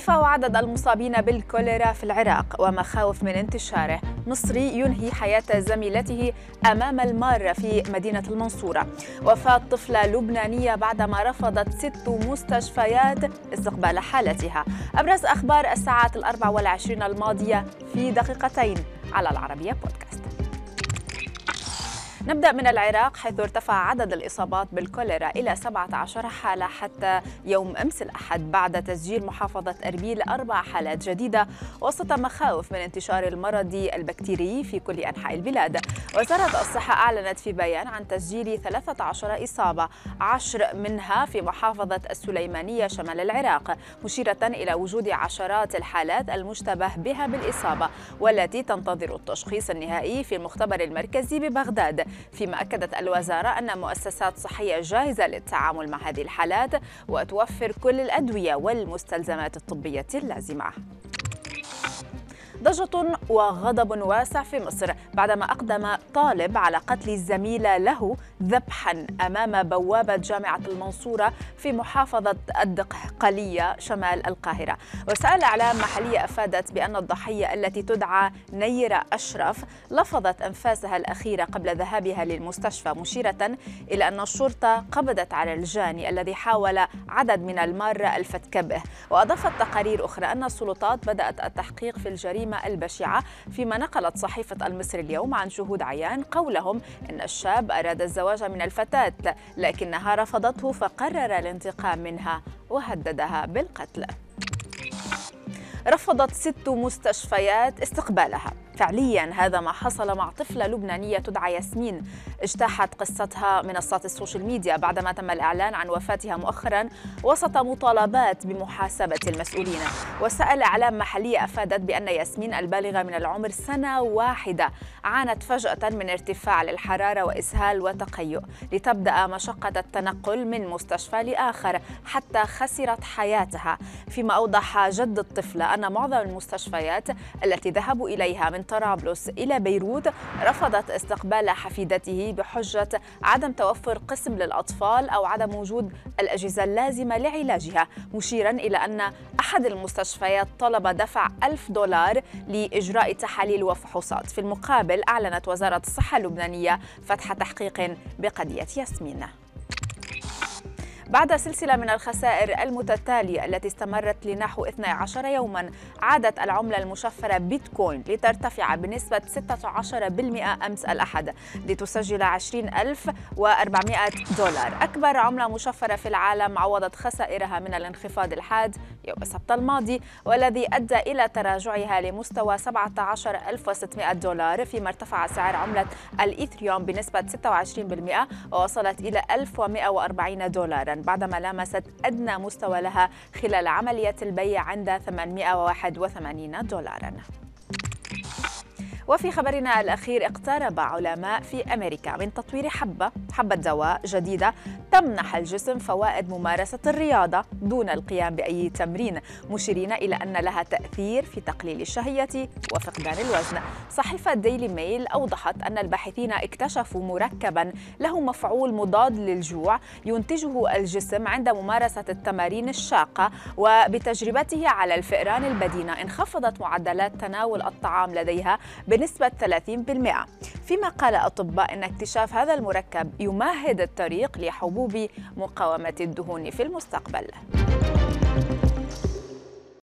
ارتفاع عدد المصابين بالكوليرا في العراق ومخاوف من انتشاره؟ مصري ينهي حياة زميلته أمام المارة في مدينة المنصورة. وفاة طفلة لبنانية بعدما رفضت ست مستشفيات استقبال حالتها. أبرز أخبار الساعات الأربع والعشرين الماضية في دقيقتين على العربية بودكاست. نبدأ من العراق حيث ارتفع عدد الإصابات بالكوليرا إلى 17 حالة حتى يوم أمس الأحد بعد تسجيل محافظة أربيل أربع حالات جديدة وسط مخاوف من انتشار المرض البكتيري في كل أنحاء البلاد. وزارة الصحة أعلنت في بيان عن تسجيل 13 إصابة عشر منها في محافظة السليمانية شمال العراق مشيرة إلى وجود عشرات الحالات المشتبه بها بالإصابة والتي تنتظر التشخيص النهائي في المختبر المركزي ببغداد. فيما أكدت الوزارة أن مؤسسات صحية جاهزة للتعامل مع هذه الحالات وتوفر كل الأدوية والمستلزمات الطبية اللازمة. ضجة وغضب واسع في مصر بعدما أقدم طالب على قتل الزميلة له ذبحا أمام بوابة جامعة المنصورة في محافظة الدقهلية شمال القاهرة. وسائل إعلام محلية أفادت بأن الضحية التي تدعى نيرة أشرف لفظت أنفاسها الأخيرة قبل ذهابها للمستشفى مشيرة إلى أن الشرطة قبضت على الجاني الذي حاول عدد من المارة الفتك به. وأضافت تقارير أخرى أن السلطات بدأت التحقيق في الجريمة الجريمة البشعة فيما نقلت صحيفة المصري اليوم عن شهود عيان قولهم إن الشاب أراد الزواج من الفتاة لكنها رفضته فقرر الانتقام منها وهددها بالقتل. رفضت ست مستشفيات استقبالها. فعليا هذا ما حصل مع طفلة لبنانية تدعى ياسمين. اجتاحت قصتها منصات السوشيال ميديا بعدما تم الإعلان عن وفاتها مؤخرا وسط مطالبات بمحاسبة المسؤولين. وسائل إعلام محلية أفادت بأن ياسمين البالغة من العمر سنة واحدة عانت فجأة من ارتفاع للحرارة وإسهال وتقيؤ لتبدأ مشقة التنقل من مستشفى لآخر حتى خسرت حياتها. فيما أوضح جد الطفلة أن معظم المستشفيات التي ذهبوا إليها من طرابلس إلى بيروت رفضت استقبال حفيدته بحجة عدم توفر قسم للأطفال أو عدم وجود الأجهزة اللازمة لعلاجها مشيرا إلى أن أحد المستشفيات طلب دفع ألف دولار لإجراء تحاليل وفحوصات. في المقابل أعلنت وزارة الصحة اللبنانية فتح تحقيق بقضية ياسمين. بعد سلسلة من الخسائر المتتالية التي استمرت لنحو 12 يوما عادت العملة المشفرة بيتكوين لترتفع بنسبة 16% أمس الأحد لتسجل 20400 دولار. أكبر عملة مشفرة في العالم عوضت خسائرها من الانخفاض الحاد يوم السبت الماضي والذي أدى إلى تراجعها لمستوى 17600 دولار فيما ارتفع سعر عملة الإيثريوم بنسبة 26% ووصلت إلى 1140 دولارا. بعدما لامست أدنى مستوى لها خلال عملية البيع عند 881 دولارا. وفي خبرنا الأخير اقترب علماء في أمريكا من تطوير حبة حبة دواء جديدة تمنح الجسم فوائد ممارسة الرياضة دون القيام بأي تمرين مشيرين إلى أن لها تأثير في تقليل الشهية وفقدان الوزن. صحيفة ديلي ميل أوضحت أن الباحثين اكتشفوا مركبا له مفعول مضاد للجوع ينتجه الجسم عند ممارسة التمارين الشاقة وبتجربته على الفئران البدينة. انخفضت معدلات تناول الطعام لديها بنسبة 30% فيما قال أطباء أن اكتشاف هذا المركب يمهد الطريق لحبوب مقاومة الدهون في المستقبل.